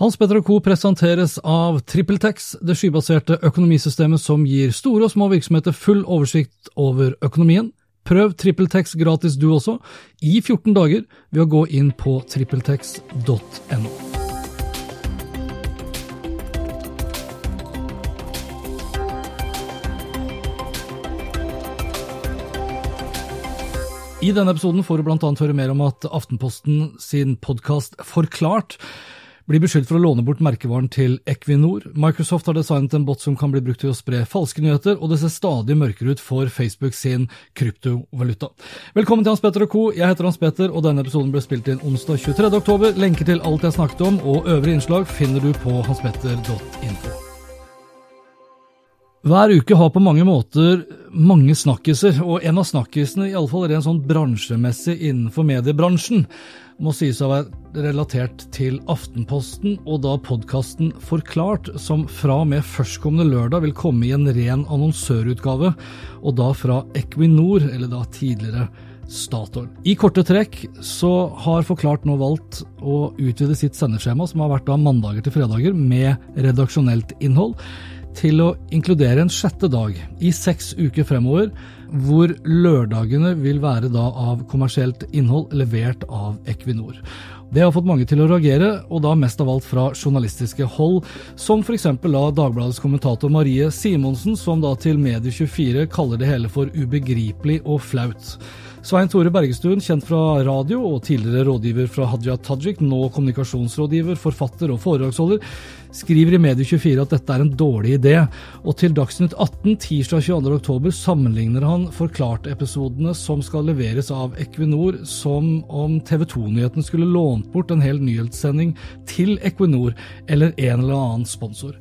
Hans Petter Co. presenteres av TrippelTex, det skybaserte økonomisystemet som gir store og små virksomheter full oversikt over økonomien. Prøv TrippelTex gratis du også, i 14 dager, ved å gå inn på trippeltex.no. I denne episoden får du annet høre mer om at Aftenposten sin podkast Forklart blir beskyldt for å låne bort merkevaren til Equinor. Microsoft har designet en bot som kan bli brukt til å spre falske nyheter, og det ser stadig mørkere ut for Facebook sin kryptovaluta. Velkommen til Hans Petter og co. Jeg heter Hans Petter, og denne episoden ble spilt inn onsdag 23. oktober. Lenker til alt jeg snakket om og øvrige innslag finner du på hanspetter.info. Hver uke har på mange måter mange snakkiser, og en av snakkisene, iallfall rent sånn bransjemessig innenfor mediebransjen, må sies å være relatert til Aftenposten og da podkasten Forklart, som fra og med førstkommende lørdag vil komme i en ren annonsørutgave, og da fra Equinor, eller da tidligere Statoil. I korte trekk så har Forklart nå valgt å utvide sitt sendeskjema, som har vært da mandager til fredager, med redaksjonelt innhold til å inkludere en sjette dag i seks uker fremover, hvor lørdagene vil være da av kommersielt innhold levert av Equinor. Det har fått mange til å reagere, og da mest av alt fra journalistiske hold, som f.eks. da Dagbladets kommentator Marie Simonsen, som da til Medie24 kaller det hele for ubegripelig og flaut. Svein Tore Bergestuen, kjent fra radio og tidligere rådgiver fra Hadia Tajik, nå kommunikasjonsrådgiver, forfatter og foredragsholder, skriver i Medie24 at dette er en dårlig idé, og til Dagsnytt 18 tirsdag 22.10 sammenligner han Forklart-episodene som skal leveres av Equinor, som om TV 2-nyheten skulle lånt bort en hel nyhetssending til Equinor eller en eller annen sponsor.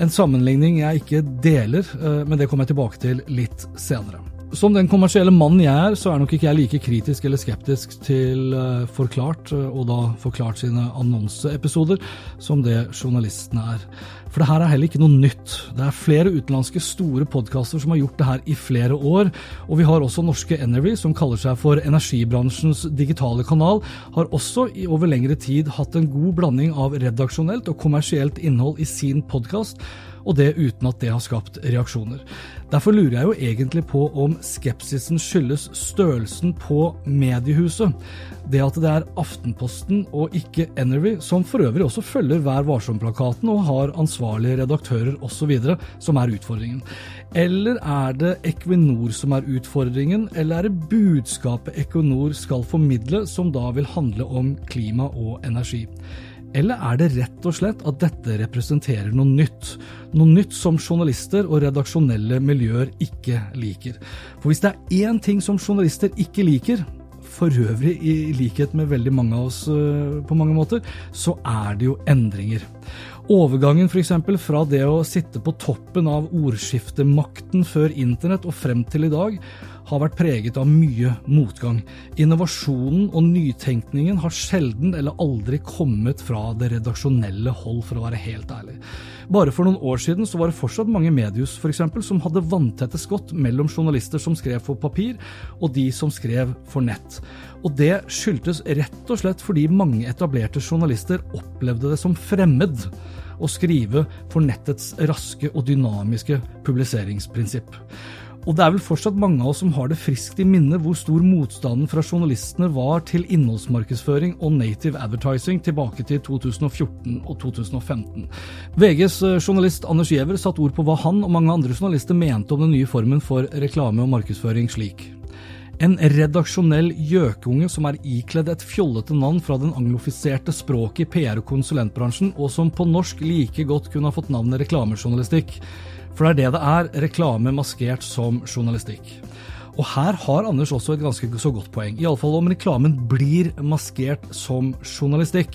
En sammenligning jeg ikke deler, eh, men det kommer jeg tilbake til litt senere. Som den kommersielle mannen jeg er, så er nok ikke jeg like kritisk eller skeptisk til uh, Forklart, uh, og da Forklart sine annonseepisoder, som det journalistene er. For det her er heller ikke noe nytt. Det er flere utenlandske store podkaster som har gjort det her i flere år, og vi har også norske Energy, som kaller seg for energibransjens digitale kanal, har også i over lengre tid hatt en god blanding av redaksjonelt og kommersielt innhold i sin podkast og det uten at det har skapt reaksjoner. Derfor lurer jeg jo egentlig på om skepsisen skyldes størrelsen på mediehuset. Det at det er Aftenposten og ikke Energy, som for øvrig også følger Vær varsom-plakaten og har ansvarlige redaktører osv., som er utfordringen. Eller er det Equinor som er utfordringen, eller er det budskapet Equinor skal formidle, som da vil handle om klima og energi? Eller er det rett og slett at dette representerer noe nytt? Noe nytt som journalister og redaksjonelle miljøer ikke liker. For hvis det er én ting som journalister ikke liker, for øvrig i likhet med veldig mange av oss eh, på mange måter, så er det jo endringer. Overgangen f.eks. fra det å sitte på toppen av ordskiftemakten før internett og frem til i dag, har vært preget av mye motgang. Innovasjonen og nytenkningen har sjelden eller aldri kommet fra det redaksjonelle hold, for å være helt ærlig. Bare for noen år siden så var det fortsatt mange mediehus for eksempel, som hadde vanntette skott mellom journalister som skrev for papir, og de som skrev for nett. Og det skyldtes rett og slett fordi mange etablerte journalister opplevde det som fremmed å skrive for nettets raske og dynamiske publiseringsprinsipp. Og det er vel fortsatt mange av oss som har det friskt i minne hvor stor motstanden fra journalistene var til innholdsmarkedsføring og native advertising tilbake til 2014 og 2015. VGs eh, journalist Anders Giæver satte ord på hva han og mange andre journalister mente om den nye formen for reklame og markedsføring slik. En redaksjonell gjøkunge som er ikledd et fjollete navn fra den anglofiserte språket i PR- og konsulentbransjen, og som på norsk like godt kunne ha fått navnet reklamejournalistikk. For det er det det er, reklame maskert som journalistikk. Og her har Anders også et ganske så godt poeng, iallfall om reklamen blir maskert som journalistikk.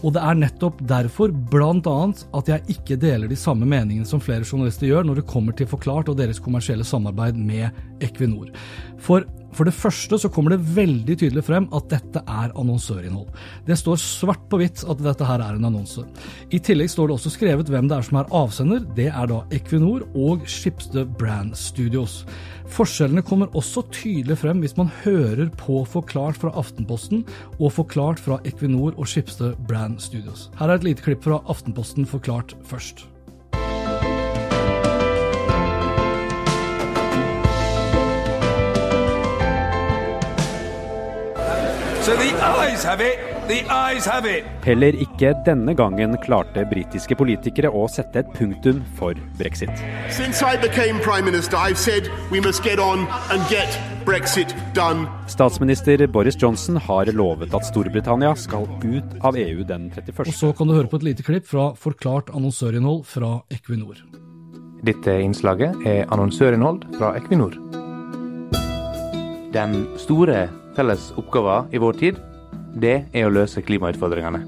Og det er nettopp derfor, blant annet, at jeg ikke deler de samme meningene som flere journalister gjør når det kommer til Forklart og deres kommersielle samarbeid med Equinor. For for det første så kommer det veldig tydelig frem at dette er annonsørinnhold. Det står svart på hvitt at dette her er en annonse. I tillegg står det også skrevet hvem det er som er avsender. Det er da Equinor og Schibsted Brand Studios. Forskjellene kommer også tydelig frem hvis man hører på Forklart fra Aftenposten og Forklart fra Equinor og Schibsted Brand Studios. Her er et lite klipp fra Aftenposten Forklart først. So the eyes have it. The eyes have it. Heller ikke denne gangen klarte britiske politikere å sette et punktum for brexit. Since I became Prime Minister, I've said we must get on and get Brexit. Statsminister Boris Johnson har lovet at Storbritannia skal ut av EU den 31. Og så kan du høre på et lite klipp fra forklart annonsørinnhold fra Equinor. Dette innslaget er annonsørinnhold fra Equinor. Den store felles oppgaver i vår tid, det er å løse klimautfordringene.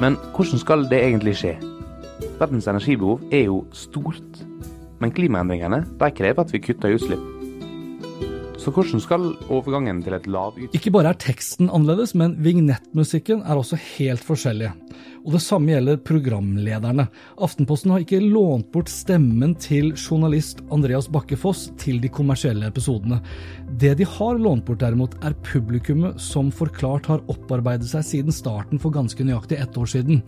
Men hvordan skal det egentlig skje? Verdens energibehov er jo stort, men klimaendringene de krever at vi kutter utslipp. Så hvordan skal overgangen til et lavutslipp Ikke bare er teksten annerledes, men vignettmusikken er også helt forskjellig. Og det samme gjelder programlederne. Aftenposten har ikke lånt bort stemmen til journalist Andreas Bakke Foss til de kommersielle episodene. Det de har lånt bort derimot, er publikummet som forklart har opparbeidet seg siden starten for ganske nøyaktig ett år siden.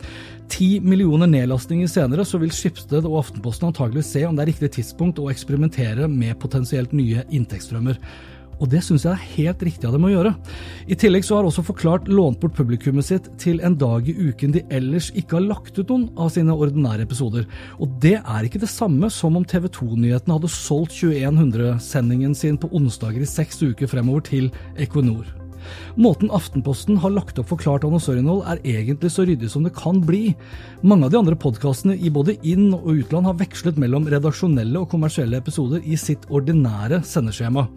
Ti millioner nedlastninger senere så vil Skipsted og Aftenposten antagelig se om det er riktig tidspunkt å eksperimentere med potensielt nye inntektsstrømmer. Og det syns jeg er helt riktig av dem å gjøre. I tillegg så har også Forklart lånt bort publikummet sitt til en dag i uken de ellers ikke har lagt ut noen av sine ordinære episoder. Og det er ikke det samme som om TV 2-nyhetene hadde solgt 2100-sendingen sin på onsdager i seks uker fremover til Equinor. Måten Aftenposten har lagt opp forklart annonsørinnhold er egentlig så ryddig som det kan bli. Mange av de andre podkastene i både inn- og utland har vekslet mellom redaksjonelle og kommersielle episoder i sitt ordinære sendeskjema.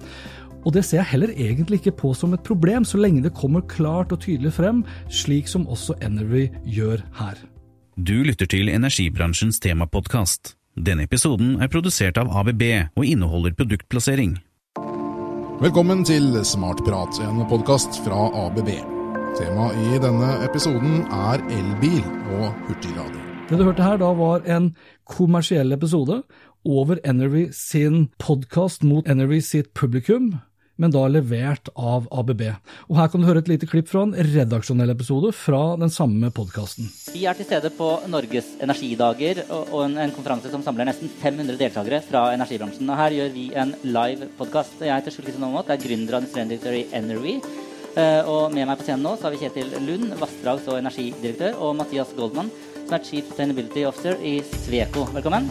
Og det ser jeg heller egentlig ikke på som et problem, så lenge det kommer klart og tydelig frem, slik som også Energy gjør her. Du lytter til energibransjens temapodkast. Denne episoden er produsert av ABB og inneholder produktplassering. Velkommen til Smartprat, en podkast fra ABB. Temaet i denne episoden er elbil og hurtiglader. Det du hørte her da var en kommersiell episode over Energy sin podkast mot Energy sitt publikum, men da levert av ABB. Og Her kan du høre et lite klipp fra en redaksjonell episode fra den samme podkasten. Vi er til stede på Norges energidager og en, en, konferanse som samler nesten 500 deltakere fra energibransjen. Og Her gjør vi en live podkast. Jeg heter Skjul Kristian Aamodt, er gründer og administrerende direktør i Energy. Og med meg på scenen nå så har vi Kjetil Lund, vassdrags- og energidirektør, og Mathias Goldman, som er Chief Sustainability Officer i Sveko. Velkommen.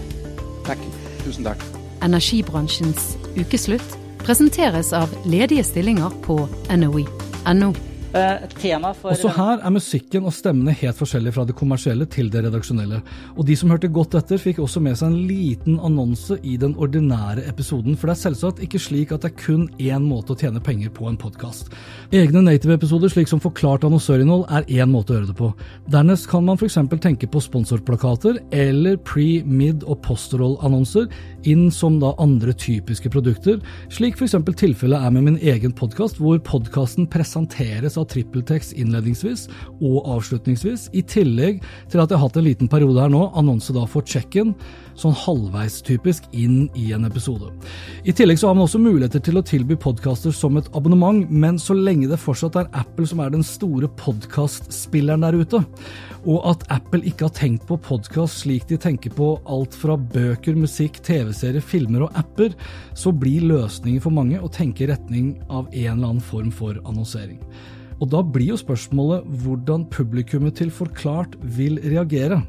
Takk. Tusen takk. Energibransjens ukeslutt presenteres av ledige stillinger på NOE.no. For Også her er musikken og stemmene helt forskjellige fra det kommersielle til det redaksjonelle. Og de som hørte godt etter, fikk også med seg en liten annonse i den ordinære episoden, for det er selvsagt ikke slik at det er kun én måte å tjene penger på en podkast. Egne native-episoder, slik som forklart annonsørinnhold, er én måte å gjøre det på. Dernest kan man f.eks. tenke på sponsorplakater eller pre-, mid- og post-roll-annonser inn som da andre typiske produkter, slik f.eks. tilfellet er med min egen podkast, hvor podkasten presenteres av trippeltekst innledningsvis og avslutningsvis, i tillegg til at jeg har hatt en liten periode her nå, annonse da for check-in, sånn halvveis typisk inn i en episode. I tillegg så har man også muligheter til å tilby podkaster som et abonnement, men så lenge det fortsatt er Apple som er den store podkastspilleren der ute, og at Apple ikke har tenkt på podkast slik de tenker på alt fra bøker, musikk, TV-serier, filmer og apper, så blir løsningen for mange å tenke i retning av en eller annen form for annonsering. Og da blir jo spørsmålet hvordan publikummet til Forklart vil reagere.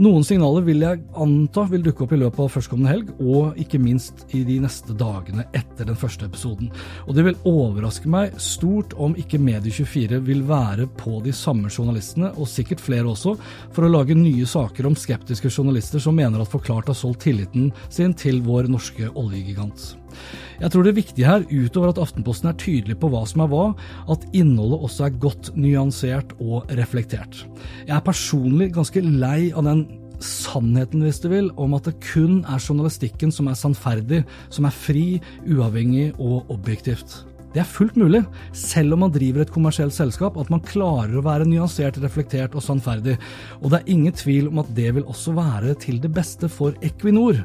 Noen signaler vil jeg anta vil dukke opp i løpet av førstkommende helg, og ikke minst i de neste dagene etter den første episoden. Og det vil overraske meg stort om ikke Medie24 vil være på de samme journalistene, og sikkert flere også, for å lage nye saker om skeptiske journalister som mener at Forklart har solgt tilliten sin til vår norske oljegigant. Jeg tror det viktige her, utover at Aftenposten er tydelig på hva som er hva, at innholdet også er godt nyansert og reflektert. Jeg er personlig ganske lei av den sannheten, hvis du vil, om at det kun er journalistikken som er sannferdig, som er fri, uavhengig og objektivt. Det er fullt mulig, selv om man driver et kommersielt selskap, at man klarer å være nyansert, reflektert og sannferdig. Og det er ingen tvil om at det vil også være til det beste for Equinor.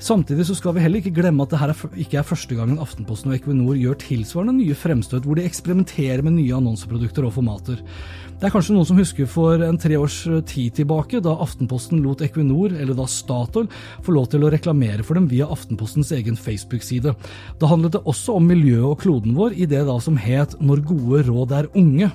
Samtidig så skal vi heller ikke glemme at det her ikke er første gangen Aftenposten og Equinor gjør tilsvarende nye fremstøt, hvor de eksperimenterer med nye annonseprodukter og formater. Det er kanskje noen som husker for en tre års tid tilbake, da Aftenposten lot Equinor, eller da Statoil, få lov til å reklamere for dem via Aftenpostens egen Facebook-side. Da handlet det også om miljøet og kloden vår i det da som het Når gode råd er unge.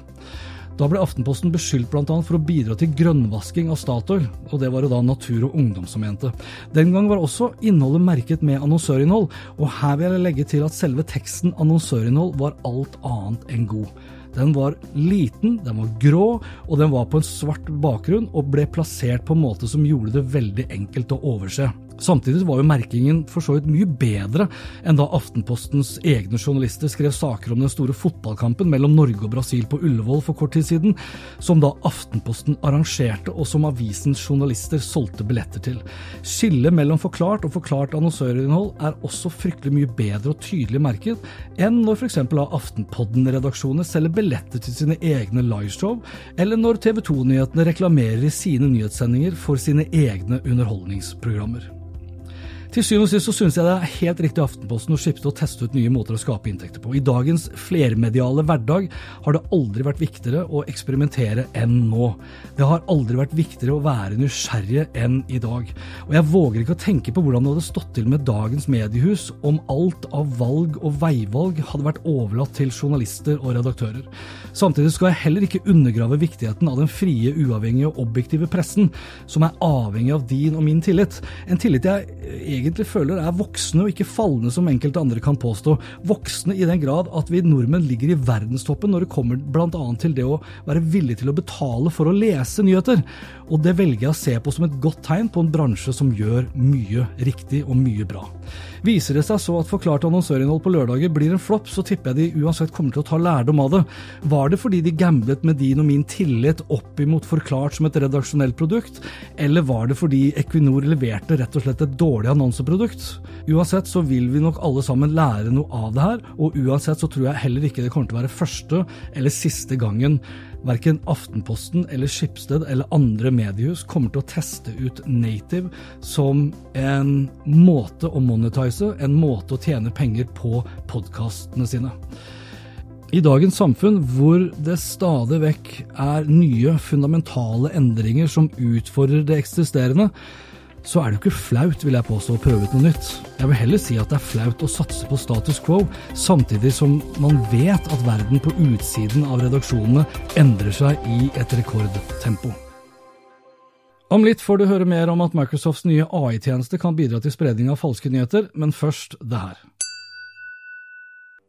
Da ble Aftenposten beskyldt bl.a. for å bidra til grønnvasking av Statoil, og det var det da Natur og Ungdom som mente. Den gang var også innholdet merket med annonsørinnhold, og her vil jeg legge til at selve teksten annonsørinnhold var alt annet enn god. Den var liten, den var grå, og den var på en svart bakgrunn og ble plassert på en måte som gjorde det veldig enkelt å overse. Samtidig var jo merkingen for så vidt mye bedre enn da Aftenpostens egne journalister skrev saker om den store fotballkampen mellom Norge og Brasil på Ullevål for kort tid siden, som da Aftenposten arrangerte og som avisens journalister solgte billetter til. Skillet mellom forklart og forklart annonsørinnhold er også fryktelig mye bedre og tydelig merket enn når f.eks. Aftenpodden-redaksjoner selger billetter til sine egne liveshow, eller når TV 2-nyhetene reklamerer i sine nyhetssendinger for sine egne underholdningsprogrammer. Til syvende og sist så synes jeg det er helt riktig Aftenposten å skifte og teste ut nye måter å skape inntekter på. I dagens flermediale hverdag har det aldri vært viktigere å eksperimentere enn nå. Det har aldri vært viktigere å være nysgjerrig enn i dag. Og jeg våger ikke å tenke på hvordan det hadde stått til med dagens mediehus om alt av valg og veivalg hadde vært overlatt til journalister og redaktører. Samtidig skal jeg heller ikke undergrave viktigheten av den frie, uavhengige og objektive pressen, som er avhengig av din og min tillit. En tillit jeg egentlig egentlig føler er voksne og ikke fallende, som enkelte andre kan påstå. Voksne i den grad at vi nordmenn ligger i verdenstoppen når det kommer bl.a. til det å være villig til å betale for å lese nyheter. Og det velger jeg å se på som et godt tegn på en bransje som gjør mye riktig og mye bra. Viser det seg så at forklart annonsørinnhold på lørdager blir en flopp, så tipper jeg de uansett kommer til å ta lærdom av det. Var det fordi de gamblet med din og min tillit opp imot forklart som et redaksjonelt produkt, eller var det fordi Equinor leverte rett og slett et dårlig annonseprodukt? Uansett så vil vi nok alle sammen lære noe av det her, og uansett så tror jeg heller ikke det kommer til å være første eller siste gangen Verken Aftenposten eller Skipsted eller andre mediehus kommer til å teste ut native som en måte å monetize, en måte å tjene penger på podkastene sine. I dagens samfunn, hvor det stadig vekk er nye, fundamentale endringer som utfordrer det eksisterende, så er det jo ikke flaut, vil jeg påstå, å prøve ut noe nytt. Jeg vil heller si at det er flaut å satse på status quo, samtidig som man vet at verden på utsiden av redaksjonene endrer seg i et rekordtempo. Om litt får du høre mer om at Microsofts nye AI-tjeneste kan bidra til spredning av falske nyheter, men først det her.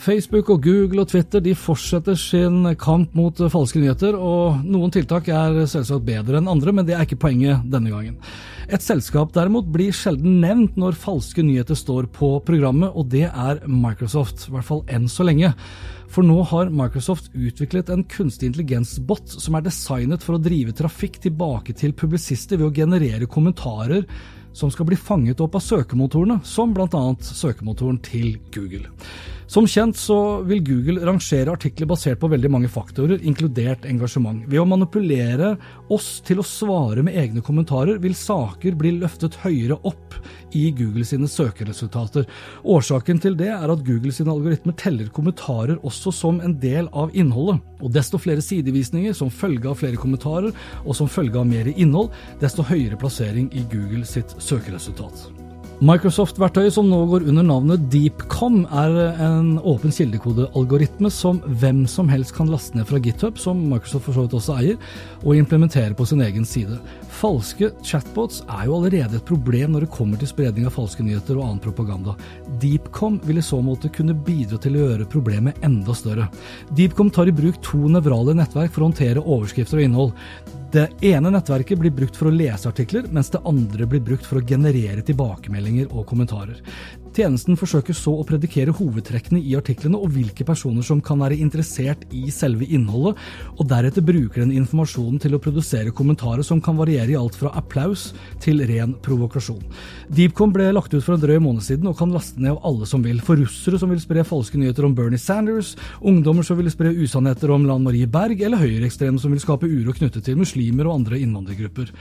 Facebook og Google og Twitter de fortsetter sin kamp mot falske nyheter, og noen tiltak er selvsagt bedre enn andre, men det er ikke poenget denne gangen. Et selskap derimot blir sjelden nevnt når falske nyheter står på programmet, og det er Microsoft, i hvert fall enn så lenge. For nå har Microsoft utviklet en kunstig intelligens-bot som er designet for å drive trafikk tilbake til publisister ved å generere kommentarer som skal bli fanget opp av søkemotorene, som bl.a. søkemotoren til Google. Som kjent så vil Google rangere artikler basert på veldig mange faktorer, inkludert engasjement. Ved å manipulere oss til å svare med egne kommentarer, vil saker bli løftet høyere opp i Google sine søkeresultater. Årsaken til det er at Google sine algoritmer teller kommentarer også som en del av innholdet. Og desto flere sidevisninger som følge av flere kommentarer, og som følge av mer innhold, desto høyere plassering i Google sitt søkeresultat. Microsoft-verktøyet som nå går under navnet DeepCom, er en åpen kildekodealgoritme som hvem som helst kan laste ned fra GitHub, som Microsoft for så vidt også eier, og implementere på sin egen side. Falske chatbots er jo allerede et problem når det kommer til spredning av falske nyheter og annen propaganda. DeepCom vil i så måte kunne bidra til å gjøre problemet enda større. DeepCom tar i bruk to nevrale nettverk for å håndtere overskrifter og innhold. Det ene nettverket blir brukt for å lese artikler, mens det andre blir brukt for å generere tilbakemeldinger og kommentarer. Tjenesten forsøker så å predikere hovedtrekkene i artiklene og hvilke personer som kan være interessert i selve innholdet, og deretter bruker den informasjonen til å produsere kommentarer som kan variere i alt fra applaus til ren provokasjon. Deepcom ble lagt ut for en drøy måned siden og kan laste ned av alle som vil. For russere som vil spre falske nyheter om Bernie Sanders, ungdommer som vil spre usannheter om Lan Marie Berg, eller høyreekstreme som vil skape uro knyttet til muslimer og andre innvandrergrupper.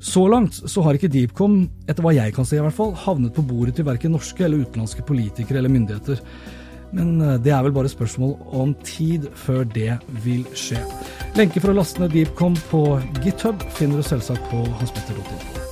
Så langt så har ikke Deepcom, etter hva jeg kan se i hvert fall, havnet på bordet til verken norske eller utenlandske politikere eller myndigheter. Men eh, det er vel bare spørsmål om tid før det vil skje. Lenke for å laste ned Deepcom på GitHub finner du selvsagt på hanspetter.info.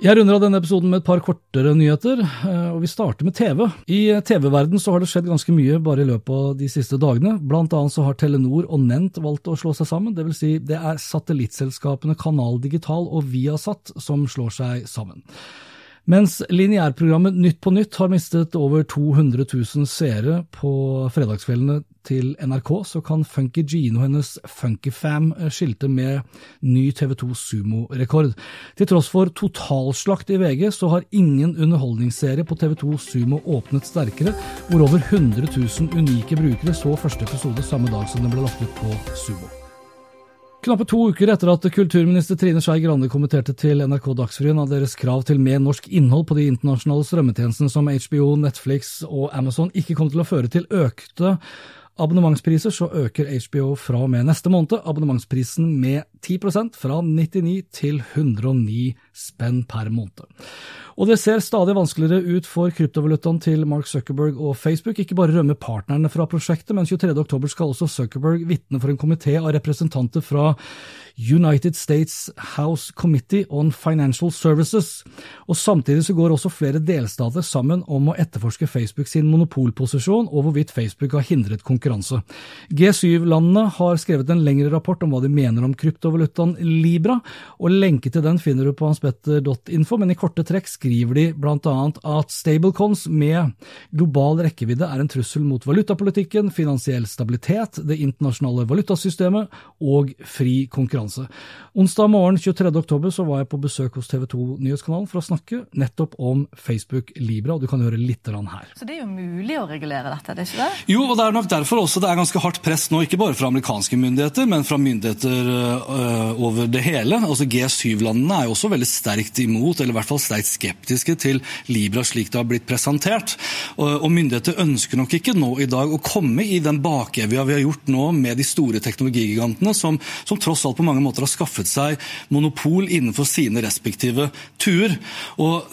Jeg runder av denne episoden med et par kortere nyheter, eh, og vi starter med TV. I TV-verden så har det skjedd ganske mye bare i løpet av de siste dagene. Blant annet så har Telenor og Nent valgt å slå seg sammen, dvs. Si det er satellittselskapene Kanal Digital og Viasat som slår seg sammen. Mens lineærprogrammet Nytt på Nytt har mistet over 200 000 seere på fredagskveldene til NRK, så kan Funky Gino og hennes Funkyfam skilte med ny TV2 Sumo-rekord. Til tross for totalslakt i VG, så har ingen underholdningsserie på TV2 Sumo åpnet sterkere, hvor over 100 000 unike brukere så første episode samme dag som den ble lagt ut på Sumo. Knappe to uker etter at kulturminister Trine Skei Grande kommenterte til NRK Dagsrevyen av deres krav til mer norsk innhold på de internasjonale strømmetjenestene som HBO, Netflix og Amazon ikke kom til å føre til økte abonnementspriser, så øker HBO fra og med neste måned abonnementsprisen med 10% fra 99 til 109 spenn per måned. Og det ser stadig vanskeligere ut for kryptovalutaen til Mark Zuckerberg og Facebook. Ikke bare rømmer partnerne fra prosjektet, men 23.10 skal også Zuckerberg vitne for en komité av representanter fra United States House Committee on Financial Services, og samtidig så går også flere delstater sammen om å etterforske Facebook sin monopolposisjon og hvorvidt Facebook har hindret konkurranse. G7-landene har skrevet en lengre rapport om hva de mener om kryptovalutaen Libra, og lenke til den finner du på hanspetter.info, men i korte trekk skriver de blant annet at stablecoins med global rekkevidde er en trussel mot valutapolitikken, finansiell stabilitet, det internasjonale valutasystemet og fri konkurranse. Onsdag morgen 23. oktober så var jeg på besøk hos TV 2 Nyhetskanalen for å snakke nettopp om Facebook Libra, og du kan høre litt her. Så det er jo mulig å regulere dette, det er ikke det? Jo, og det er nok derfor også det er ganske hardt press nå, ikke bare fra amerikanske myndigheter, men fra myndigheter øh, over det hele. Altså G7-landene er jo også veldig sterkt imot, eller i hvert fall sterkt skeptiske til Libra slik det har blitt presentert. Og, myndigheter ønsker nok ikke nå i dag å komme i den bakevja vi har gjort nå med de store teknologigigantene, som, som tross alt på mange måter har skaffet seg monopol innenfor sine respektive tuer. Og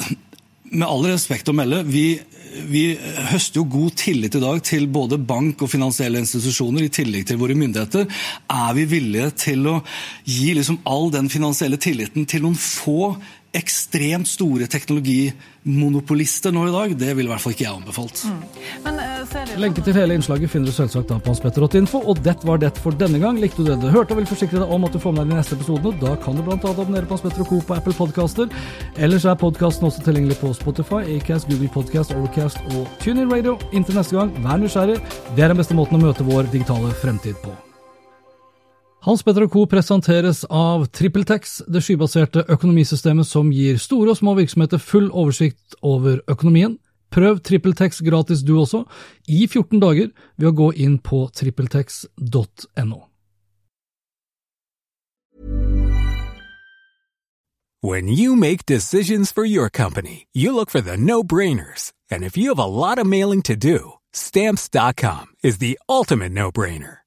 med all respekt å melde, vi, vi, høster jo god tillit i dag til både bank og finansielle institusjoner, i tillegg til våre myndigheter. Er vi villige til å gi liksom all den finansielle tilliten til noen få ekstremt store teknologimonopolister nå i dag, det ville i hvert fall ikke jeg anbefalt. Mm. Men, uh, Lenke til hele innslaget finner du selvsagt da på hanspetter.info, og det var det for denne gang. Likte du det du hørte og vil forsikre deg om at du får med deg de neste episodene, da kan du bl.a. abonnere på Hans Petter og Co. på Apple Podcaster. Ellers er podkasten også tilgjengelig på Spotify, Acast, Google Podcast, Overcast og TuneIn Radio. Inntil neste gang, vær nysgjerrig. Det er den beste måten å møte vår digitale fremtid på. Hans Petter Co. presenteres av TrippelTex, det skybaserte økonomisystemet som gir store og små virksomheter full oversikt over økonomien. Prøv TrippelTex gratis du også, i 14 dager, ved å gå inn på trippeltex.no. When you make decisions for your company, you look for the no-brainers. And if you have a lot of stamps.com is the ultimate no-brainer.